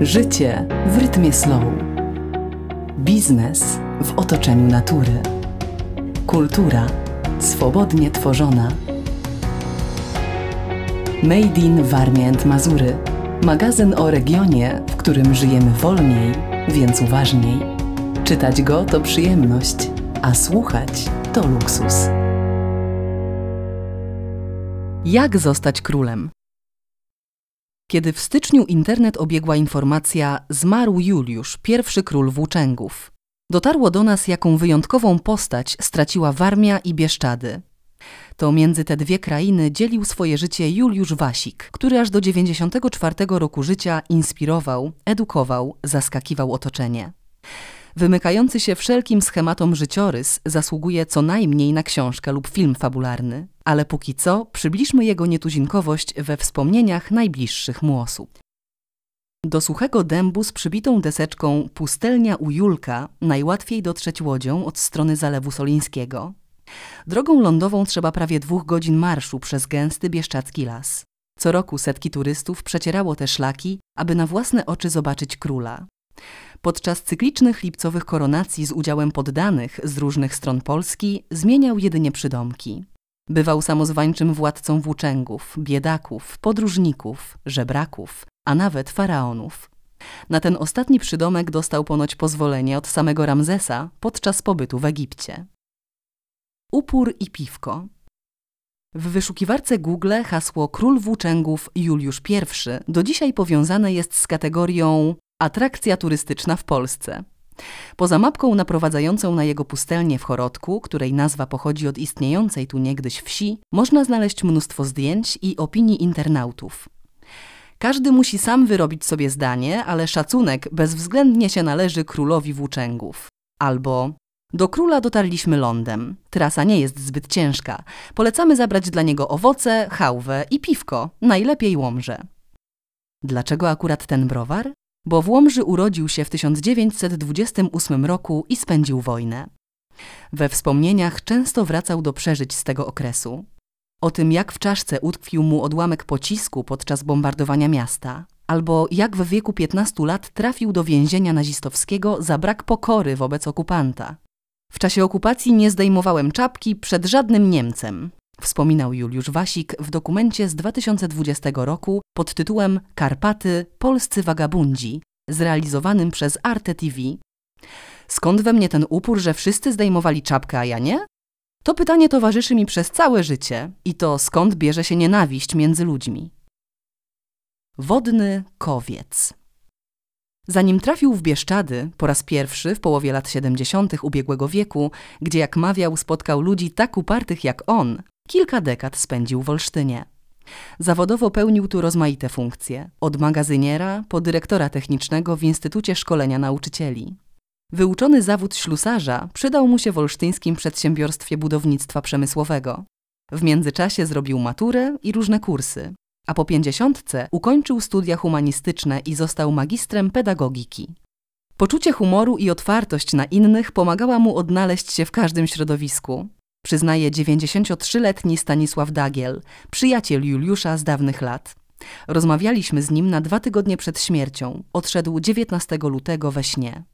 Życie w rytmie slow. Biznes w otoczeniu natury. Kultura swobodnie tworzona. Made in Warmia and Mazury. Magazyn o regionie, w którym żyjemy wolniej, więc uważniej. Czytać go to przyjemność, a słuchać to luksus. Jak zostać królem? Kiedy w styczniu internet obiegła informacja zmarł Juliusz, pierwszy król włóczęgów, dotarło do nas, jaką wyjątkową postać straciła Warmia i Bieszczady. To między te dwie krainy dzielił swoje życie Juliusz Wasik, który aż do 94 roku życia inspirował, edukował, zaskakiwał otoczenie. Wymykający się wszelkim schematom życiorys zasługuje co najmniej na książkę lub film fabularny, ale póki co przybliżmy jego nietuzinkowość we wspomnieniach najbliższych mu osób. Do suchego dębu z przybitą deseczką Pustelnia u Julka najłatwiej dotrzeć łodzią od strony Zalewu Solińskiego. Drogą lądową trzeba prawie dwóch godzin marszu przez gęsty bieszczacki las. Co roku setki turystów przecierało te szlaki, aby na własne oczy zobaczyć króla. Podczas cyklicznych lipcowych koronacji z udziałem poddanych z różnych stron Polski zmieniał jedynie przydomki. Bywał samozwańczym władcą włóczęgów, biedaków, podróżników, żebraków, a nawet faraonów. Na ten ostatni przydomek dostał ponoć pozwolenie od samego Ramzesa podczas pobytu w Egipcie. Upór i piwko. W wyszukiwarce Google hasło Król Włóczęgów Juliusz I do dzisiaj powiązane jest z kategorią Atrakcja turystyczna w Polsce. Poza mapką naprowadzającą na jego pustelnię w Chorodku, której nazwa pochodzi od istniejącej tu niegdyś wsi, można znaleźć mnóstwo zdjęć i opinii internautów. Każdy musi sam wyrobić sobie zdanie, ale szacunek bezwzględnie się należy królowi włóczęgów. Albo do króla dotarliśmy lądem. Trasa nie jest zbyt ciężka. Polecamy zabrać dla niego owoce, chałwę i piwko, najlepiej łomże. Dlaczego akurat ten browar? Bo w Łomży urodził się w 1928 roku i spędził wojnę. We wspomnieniach często wracał do przeżyć z tego okresu. O tym, jak w czaszce utkwił mu odłamek pocisku podczas bombardowania miasta, albo jak w wieku 15 lat trafił do więzienia nazistowskiego za brak pokory wobec okupanta. W czasie okupacji nie zdejmowałem czapki przed żadnym Niemcem, wspominał Juliusz Wasik w dokumencie z 2020 roku pod tytułem Karpaty Polscy Wagabundzi, zrealizowanym przez Arte TV. Skąd we mnie ten upór, że wszyscy zdejmowali czapkę, a ja nie? To pytanie towarzyszy mi przez całe życie i to skąd bierze się nienawiść między ludźmi. Wodny kowiec. Zanim trafił w Bieszczady, po raz pierwszy w połowie lat 70. ubiegłego wieku, gdzie jak mawiał spotkał ludzi tak upartych jak on, Kilka dekad spędził w Olsztynie. Zawodowo pełnił tu rozmaite funkcje, od magazyniera po dyrektora technicznego w Instytucie Szkolenia Nauczycieli. Wyuczony zawód ślusarza przydał mu się w olsztyńskim przedsiębiorstwie budownictwa przemysłowego. W międzyczasie zrobił maturę i różne kursy, a po pięćdziesiątce ukończył studia humanistyczne i został magistrem pedagogiki. Poczucie humoru i otwartość na innych pomagała mu odnaleźć się w każdym środowisku, Przyznaje 93-letni Stanisław Dagiel, przyjaciel Juliusza z dawnych lat. Rozmawialiśmy z nim na dwa tygodnie przed śmiercią. Odszedł 19 lutego we śnie.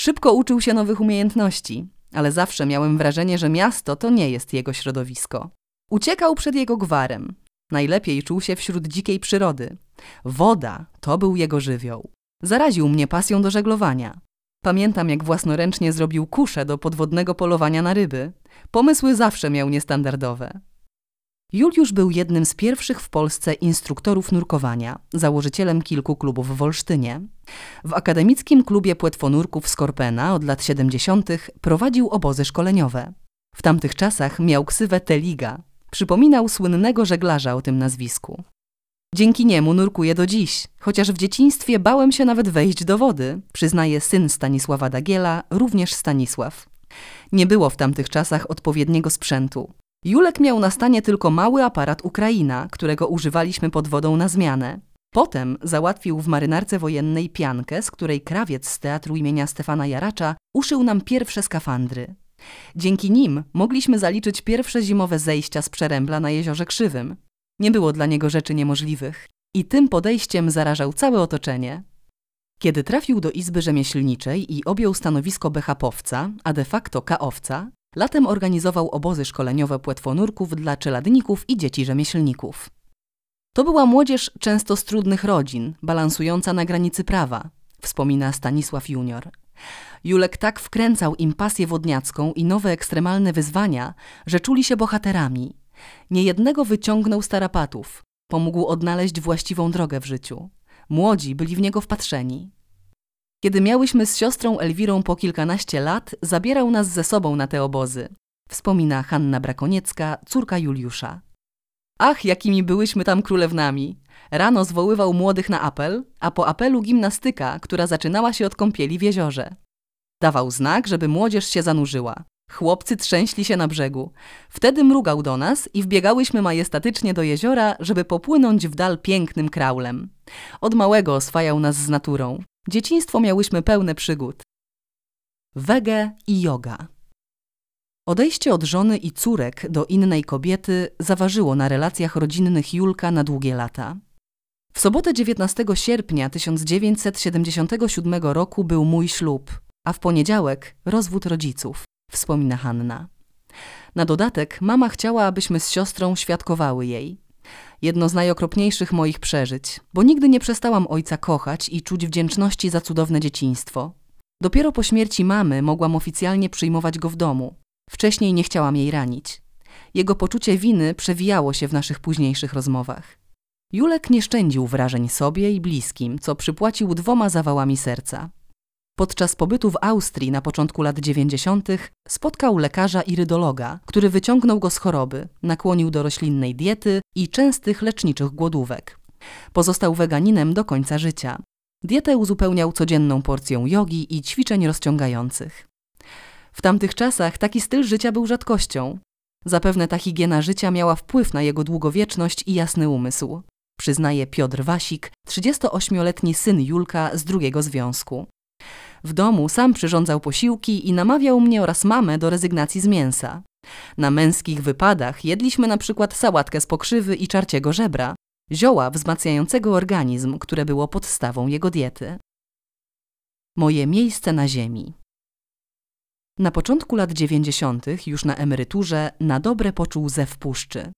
Szybko uczył się nowych umiejętności, ale zawsze miałem wrażenie, że miasto to nie jest jego środowisko. Uciekał przed jego gwarem. Najlepiej czuł się wśród dzikiej przyrody. Woda to był jego żywioł. Zaraził mnie pasją do żeglowania. Pamiętam, jak własnoręcznie zrobił kuszę do podwodnego polowania na ryby. Pomysły zawsze miał niestandardowe. Juliusz był jednym z pierwszych w Polsce instruktorów nurkowania, założycielem kilku klubów w Olsztynie. W akademickim klubie płetwonurków Skorpena od lat 70. prowadził obozy szkoleniowe. W tamtych czasach miał ksywę Teliga. Przypominał słynnego żeglarza o tym nazwisku. Dzięki niemu nurkuję do dziś, chociaż w dzieciństwie bałem się nawet wejść do wody, przyznaje syn Stanisława Dagiela, również Stanisław. Nie było w tamtych czasach odpowiedniego sprzętu. Julek miał na stanie tylko mały aparat Ukraina, którego używaliśmy pod wodą na zmianę. Potem załatwił w marynarce wojennej piankę, z której krawiec z teatru imienia Stefana Jaracza uszył nam pierwsze skafandry. Dzięki nim mogliśmy zaliczyć pierwsze zimowe zejścia z Przerębla na Jeziorze Krzywym. Nie było dla niego rzeczy niemożliwych i tym podejściem zarażał całe otoczenie. Kiedy trafił do Izby Rzemieślniczej i objął stanowisko BHP-owca, a de facto K-owca, latem organizował obozy szkoleniowe płetwonurków dla czeladników i dzieci rzemieślników. To była młodzież często z trudnych rodzin, balansująca na granicy prawa, wspomina Stanisław Junior. Julek tak wkręcał im pasję wodniacką i nowe ekstremalne wyzwania, że czuli się bohaterami. Niejednego wyciągnął z tarapatów, pomógł odnaleźć właściwą drogę w życiu. Młodzi byli w niego wpatrzeni. Kiedy miałyśmy z siostrą Elwirą po kilkanaście lat, zabierał nas ze sobą na te obozy. Wspomina Hanna Brakoniecka, córka Juliusza. Ach, jakimi byłyśmy tam królewnami! Rano zwoływał młodych na apel, a po apelu gimnastyka, która zaczynała się od kąpieli w jeziorze. Dawał znak, żeby młodzież się zanurzyła. Chłopcy trzęśli się na brzegu. Wtedy mrugał do nas i wbiegałyśmy majestatycznie do jeziora, żeby popłynąć w dal pięknym kraulem. Od małego oswajał nas z naturą. Dzieciństwo miałyśmy pełne przygód. Wege i yoga. Odejście od żony i córek do innej kobiety zaważyło na relacjach rodzinnych Julka na długie lata. W sobotę 19 sierpnia 1977 roku był mój ślub, a w poniedziałek rozwód rodziców, wspomina Hanna. Na dodatek mama chciała, abyśmy z siostrą świadkowały jej. Jedno z najokropniejszych moich przeżyć, bo nigdy nie przestałam ojca kochać i czuć wdzięczności za cudowne dzieciństwo. Dopiero po śmierci mamy mogłam oficjalnie przyjmować go w domu. Wcześniej nie chciałam jej ranić. Jego poczucie winy przewijało się w naszych późniejszych rozmowach. Julek nie szczędził wrażeń sobie i bliskim, co przypłacił dwoma zawałami serca. Podczas pobytu w Austrii na początku lat 90. spotkał lekarza irydologa, który wyciągnął go z choroby, nakłonił do roślinnej diety i częstych leczniczych głodówek. Pozostał weganinem do końca życia. Dietę uzupełniał codzienną porcją jogi i ćwiczeń rozciągających. W tamtych czasach taki styl życia był rzadkością. Zapewne ta higiena życia miała wpływ na jego długowieczność i jasny umysł. Przyznaje Piotr Wasik, 38-letni syn Julka z drugiego związku. W domu sam przyrządzał posiłki i namawiał mnie oraz mamę do rezygnacji z mięsa. Na męskich wypadach jedliśmy na przykład sałatkę z pokrzywy i czarciego żebra, zioła wzmacniającego organizm, które było podstawą jego diety. Moje miejsce na ziemi. Na początku lat dziewięćdziesiątych, już na emeryturze, na dobre poczuł zew puszczy.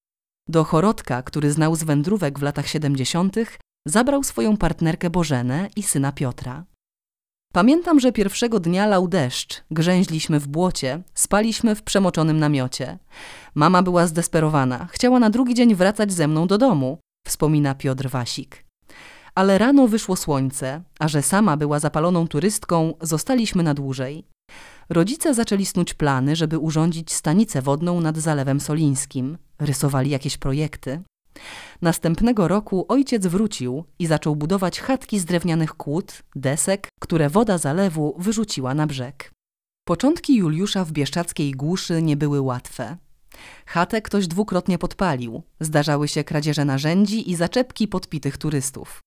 Do Chorodka, który znał z wędrówek w latach siedemdziesiątych, zabrał swoją partnerkę Bożenę i syna Piotra. Pamiętam, że pierwszego dnia lał deszcz, grzęźliśmy w błocie, spaliśmy w przemoczonym namiocie. Mama była zdesperowana, chciała na drugi dzień wracać ze mną do domu, wspomina Piotr Wasik. Ale rano wyszło słońce, a że sama była zapaloną turystką, zostaliśmy na dłużej. Rodzice zaczęli snuć plany, żeby urządzić stanicę wodną nad Zalewem Solińskim. Rysowali jakieś projekty. Następnego roku ojciec wrócił i zaczął budować chatki z drewnianych kłód, desek, które woda zalewu wyrzuciła na brzeg. Początki Juliusza w bieszczackiej głuszy nie były łatwe. Chatę ktoś dwukrotnie podpalił, zdarzały się kradzieże narzędzi i zaczepki podpitych turystów.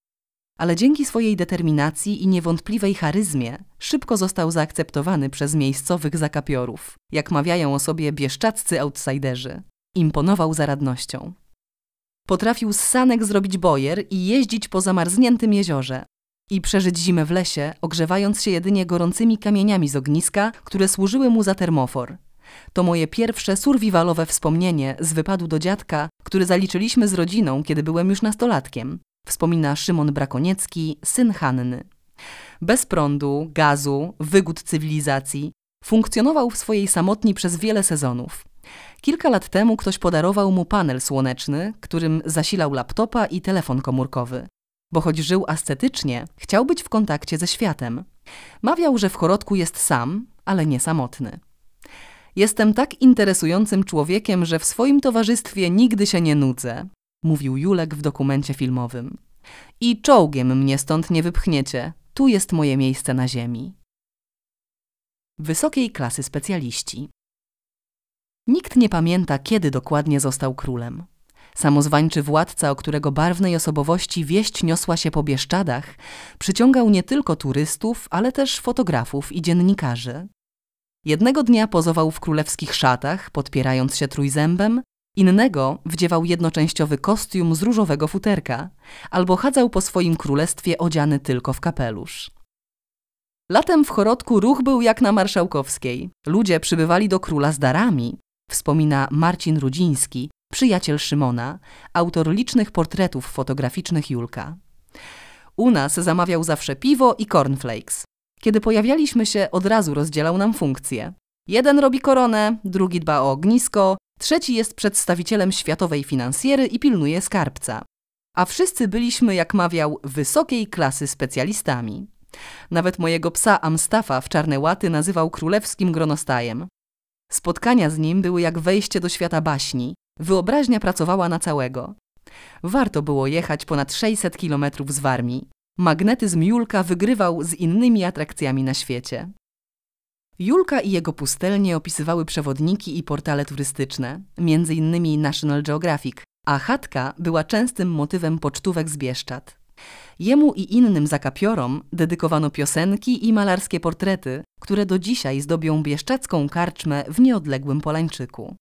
Ale dzięki swojej determinacji i niewątpliwej charyzmie szybko został zaakceptowany przez miejscowych zakapiorów, jak mawiają o sobie bieszczaccy outsiderzy. Imponował zaradnością. Potrafił z sanek zrobić bojer i jeździć po zamarzniętym jeziorze. I przeżyć zimę w lesie, ogrzewając się jedynie gorącymi kamieniami z ogniska, które służyły mu za termofor. To moje pierwsze survivalowe wspomnienie z wypadu do dziadka, który zaliczyliśmy z rodziną, kiedy byłem już nastolatkiem. Wspomina Szymon Brakoniecki, syn Hanny. Bez prądu, gazu, wygód cywilizacji, funkcjonował w swojej samotni przez wiele sezonów. Kilka lat temu ktoś podarował mu panel słoneczny, którym zasilał laptopa i telefon komórkowy. Bo choć żył ascetycznie, chciał być w kontakcie ze światem. Mawiał, że w chorodku jest sam, ale nie samotny. Jestem tak interesującym człowiekiem, że w swoim towarzystwie nigdy się nie nudzę, mówił Julek w dokumencie filmowym. I czołgiem mnie stąd nie wypchniecie. Tu jest moje miejsce na ziemi. Wysokiej klasy specjaliści. Nikt nie pamięta, kiedy dokładnie został królem. Samozwańczy władca, o którego barwnej osobowości wieść niosła się po Bieszczadach, przyciągał nie tylko turystów, ale też fotografów i dziennikarzy. Jednego dnia pozował w królewskich szatach, podpierając się trójzębem, innego wdziewał jednoczęściowy kostium z różowego futerka, albo chadzał po swoim królestwie odziany tylko w kapelusz. Latem w Chorodku ruch był jak na Marszałkowskiej. Ludzie przybywali do króla z darami, wspomina Marcin Rudziński, przyjaciel Szymona, autor licznych portretów fotograficznych Julka. U nas zamawiał zawsze piwo i cornflakes. Kiedy pojawialiśmy się, od razu rozdzielał nam funkcje. Jeden robi koronę, drugi dba o ognisko, trzeci jest przedstawicielem światowej finansjery i pilnuje skarbca. A wszyscy byliśmy, jak mawiał, wysokiej klasy specjalistami. Nawet mojego psa Amstafa w czarne łaty nazywał królewskim gronostajem. Spotkania z nim były jak wejście do świata baśni. Wyobraźnia pracowała na całego. Warto było jechać ponad 600 kilometrów z Warmii. Magnetyzm Julka wygrywał z innymi atrakcjami na świecie. Julka i jego pustelnie opisywały przewodniki i portale turystyczne, m.in. National Geographic, a chatka była częstym motywem pocztówek z Bieszczad. Jemu i innym zakapiorom dedykowano piosenki i malarskie portrety, które do dzisiaj zdobią bieszczacką karczmę w nieodległym Polańczyku.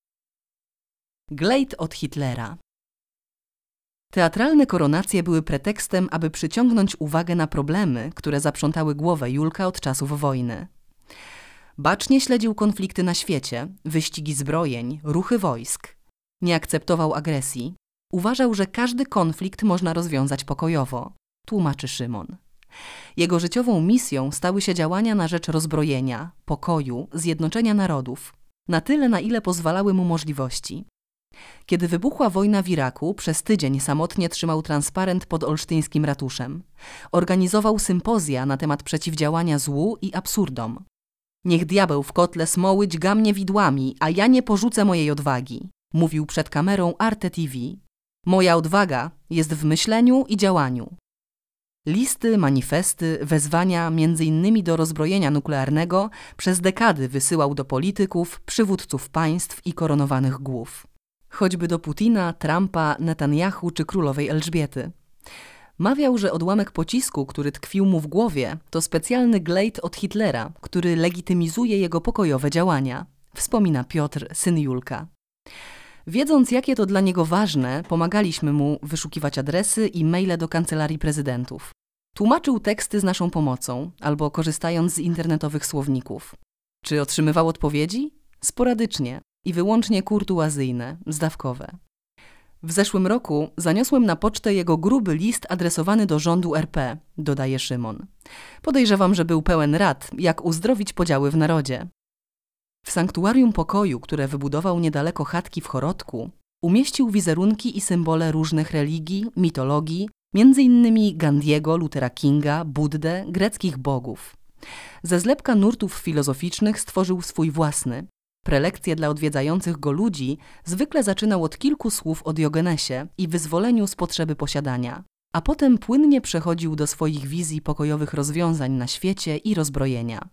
Glejt od Hitlera Teatralne koronacje były pretekstem, aby przyciągnąć uwagę na problemy, które zaprzątały głowę Julka od czasów wojny. Bacznie śledził konflikty na świecie, wyścigi zbrojeń, ruchy wojsk. Nie akceptował agresji. Uważał, że każdy konflikt można rozwiązać pokojowo, tłumaczy Szymon. Jego życiową misją stały się działania na rzecz rozbrojenia, pokoju, zjednoczenia narodów, na tyle, na ile pozwalały mu możliwości. Kiedy wybuchła wojna w Iraku, przez tydzień samotnie trzymał transparent pod olsztyńskim ratuszem. Organizował sympozja na temat przeciwdziałania złu i absurdom. Niech diabeł w kotle smoły dźga mnie widłami, a ja nie porzucę mojej odwagi, mówił przed kamerą Arte TV. Moja odwaga jest w myśleniu i działaniu. Listy, manifesty, wezwania, innymi do rozbrojenia nuklearnego, przez dekady wysyłał do polityków, przywódców państw i koronowanych głów. Choćby do Putina, Trumpa, Netanyahu czy królowej Elżbiety. Mawiał, że odłamek pocisku, który tkwił mu w głowie, to specjalny glejt od Hitlera, który legitymizuje jego pokojowe działania, wspomina Piotr, syn Julka. Wiedząc, jakie to dla niego ważne, pomagaliśmy mu wyszukiwać adresy i maile do kancelarii prezydentów. Tłumaczył teksty z naszą pomocą albo korzystając z internetowych słowników. Czy otrzymywał odpowiedzi? Sporadycznie i wyłącznie kurtuazyjne, zdawkowe. W zeszłym roku zaniosłem na pocztę jego gruby list adresowany do rządu RP, dodaje Szymon. Podejrzewam, że był pełen rad, jak uzdrowić podziały w narodzie. W sanktuarium pokoju, które wybudował niedaleko chatki w Chorodku, umieścił wizerunki i symbole różnych religii, mitologii, m.in. Gandiego, Luthera Kinga, Buddę, greckich bogów. Ze zlepka nurtów filozoficznych stworzył swój własny, Prelekcje dla odwiedzających go ludzi zwykle zaczynał od kilku słów o Diogenesie i wyzwoleniu z potrzeby posiadania, a potem płynnie przechodził do swoich wizji pokojowych rozwiązań na świecie i rozbrojenia.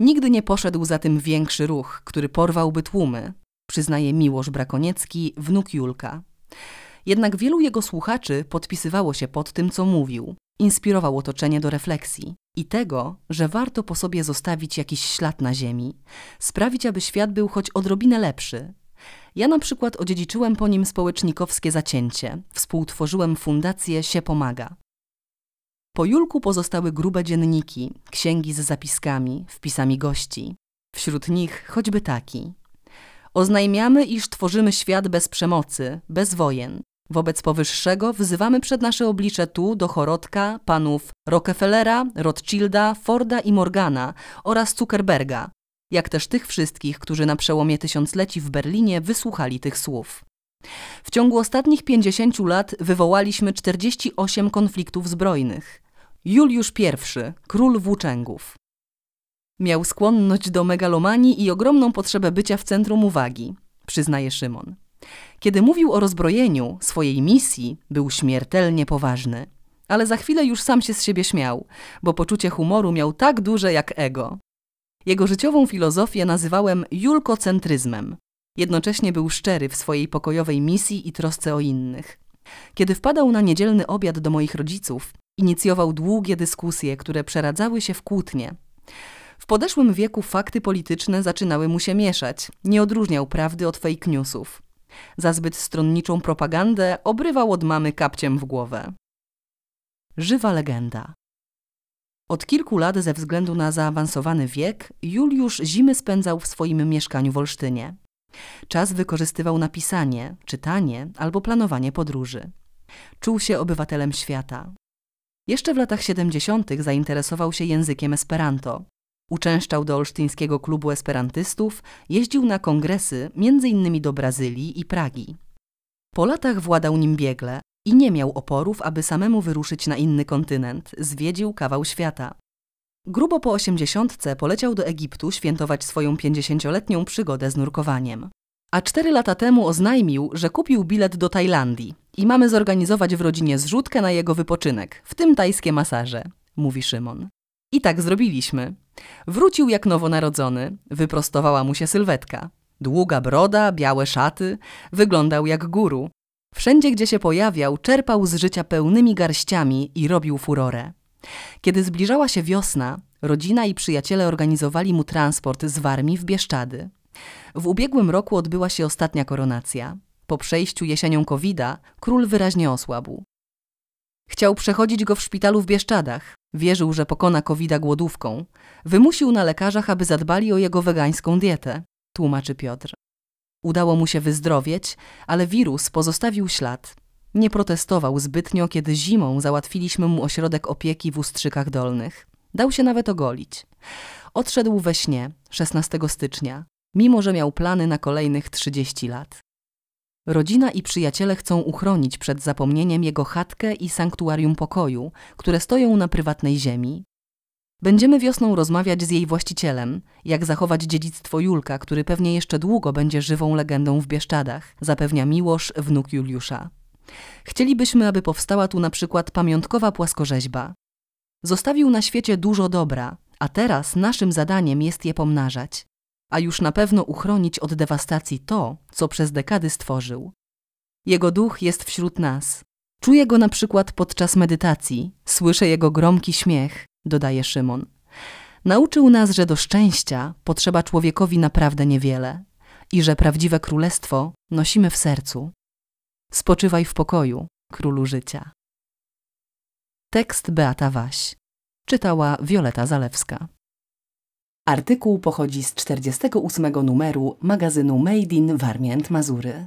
Nigdy nie poszedł za tym większy ruch, który porwałby tłumy, przyznaje Miłosz Brakoniecki, wnuk Julka. Jednak wielu jego słuchaczy podpisywało się pod tym, co mówił, inspirował otoczenie do refleksji i tego, że warto po sobie zostawić jakiś ślad na ziemi, sprawić, aby świat był choć odrobinę lepszy. Ja na przykład odziedziczyłem po nim społecznikowskie zacięcie, współtworzyłem fundację Się Pomaga. Po Julku pozostały grube dzienniki, księgi z zapiskami, wpisami gości. Wśród nich choćby taki. Oznajmiamy, iż tworzymy świat bez przemocy, bez wojen, Wobec powyższego wzywamy przed nasze oblicze tu do Chorodka panów Rockefellera, Rothschilda, Forda i Morgana oraz Zuckerberga, jak też tych wszystkich, którzy na przełomie tysiącleci w Berlinie wysłuchali tych słów. W ciągu ostatnich 50 lat wywołaliśmy 48 konfliktów zbrojnych. Juliusz I, król włóczęgów. Miał skłonność do megalomanii i ogromną potrzebę bycia w centrum uwagi, przyznaje Szymon. Kiedy mówił o rozbrojeniu, swojej misji, był śmiertelnie poważny. Ale za chwilę już sam się z siebie śmiał, bo poczucie humoru miał tak duże jak ego. Jego życiową filozofię nazywałem julkocentryzmem. Jednocześnie był szczery w swojej pokojowej misji i trosce o innych. Kiedy wpadał na niedzielny obiad do moich rodziców, inicjował długie dyskusje, które przeradzały się w kłótnie. W podeszłym wieku fakty polityczne zaczynały mu się mieszać, nie odróżniał prawdy od fake newsów. Za zbyt stronniczą propagandę obrywał od mamy kapciem w głowę. Żywa legenda. Od kilku lat ze względu na zaawansowany wiek Juliusz zimy spędzał w swoim mieszkaniu w Olsztynie. Czas wykorzystywał na pisanie, czytanie albo planowanie podróży. Czuł się obywatelem świata. Jeszcze w latach 70. zainteresował się językiem Esperanto. Uczęszczał do olsztyńskiego klubu esperantystów, jeździł na kongresy, m.in. do Brazylii i Pragi. Po latach władał nim biegle i nie miał oporów, aby samemu wyruszyć na inny kontynent, zwiedził kawał świata. Grubo po osiemdziesiątce poleciał do Egiptu świętować swoją pięćdziesięcioletnią przygodę z nurkowaniem. A cztery lata temu oznajmił, że kupił bilet do Tajlandii i mamy zorganizować w rodzinie zrzutkę na jego wypoczynek, w tym tajskie masaże, mówi Szymon. I tak zrobiliśmy. Wrócił jak nowonarodzony, wyprostowała mu się sylwetka. Długa broda, białe szaty, wyglądał jak guru. Wszędzie, gdzie się pojawiał, czerpał z życia pełnymi garściami i robił furorę. Kiedy zbliżała się wiosna, rodzina i przyjaciele organizowali mu transport z Warmii w Bieszczady. W ubiegłym roku odbyła się ostatnia koronacja. Po przejściu jesienią covid król wyraźnie osłabł. Chciał przechodzić go w szpitalu w Bieszczadach. Wierzył, że pokona covid głodówką. Wymusił na lekarzach, aby zadbali o jego wegańską dietę, tłumaczy Piotr. Udało mu się wyzdrowieć, ale wirus pozostawił ślad. Nie protestował zbytnio, kiedy zimą załatwiliśmy mu ośrodek opieki w Ustrzykach Dolnych. Dał się nawet ogolić. Odszedł we śnie 16 stycznia, mimo że miał plany na kolejnych 30 lat. Rodzina i przyjaciele chcą uchronić przed zapomnieniem jego chatkę i sanktuarium pokoju, które stoją na prywatnej ziemi. Będziemy wiosną rozmawiać z jej właścicielem, jak zachować dziedzictwo Julka, który pewnie jeszcze długo będzie żywą legendą w Bieszczadach, zapewnia Miłosz, wnuk Juliusza. Chcielibyśmy, aby powstała tu na przykład pamiątkowa płaskorzeźba. Zostawił na świecie dużo dobra, a teraz naszym zadaniem jest je pomnażać, a już na pewno uchronić od dewastacji to, co przez dekady stworzył. Jego duch jest wśród nas. Czuję go na przykład podczas medytacji, słyszę jego gromki śmiech, dodaje Szymon. Nauczył nas, że do szczęścia potrzeba człowiekowi naprawdę niewiele i że prawdziwe królestwo nosimy w sercu. Spoczywaj w pokoju, królu życia. Tekst Beata Waś. Czytała Wioleta Zalewska. Artykuł pochodzi z 48 numeru magazynu Made in Warmię Mazury.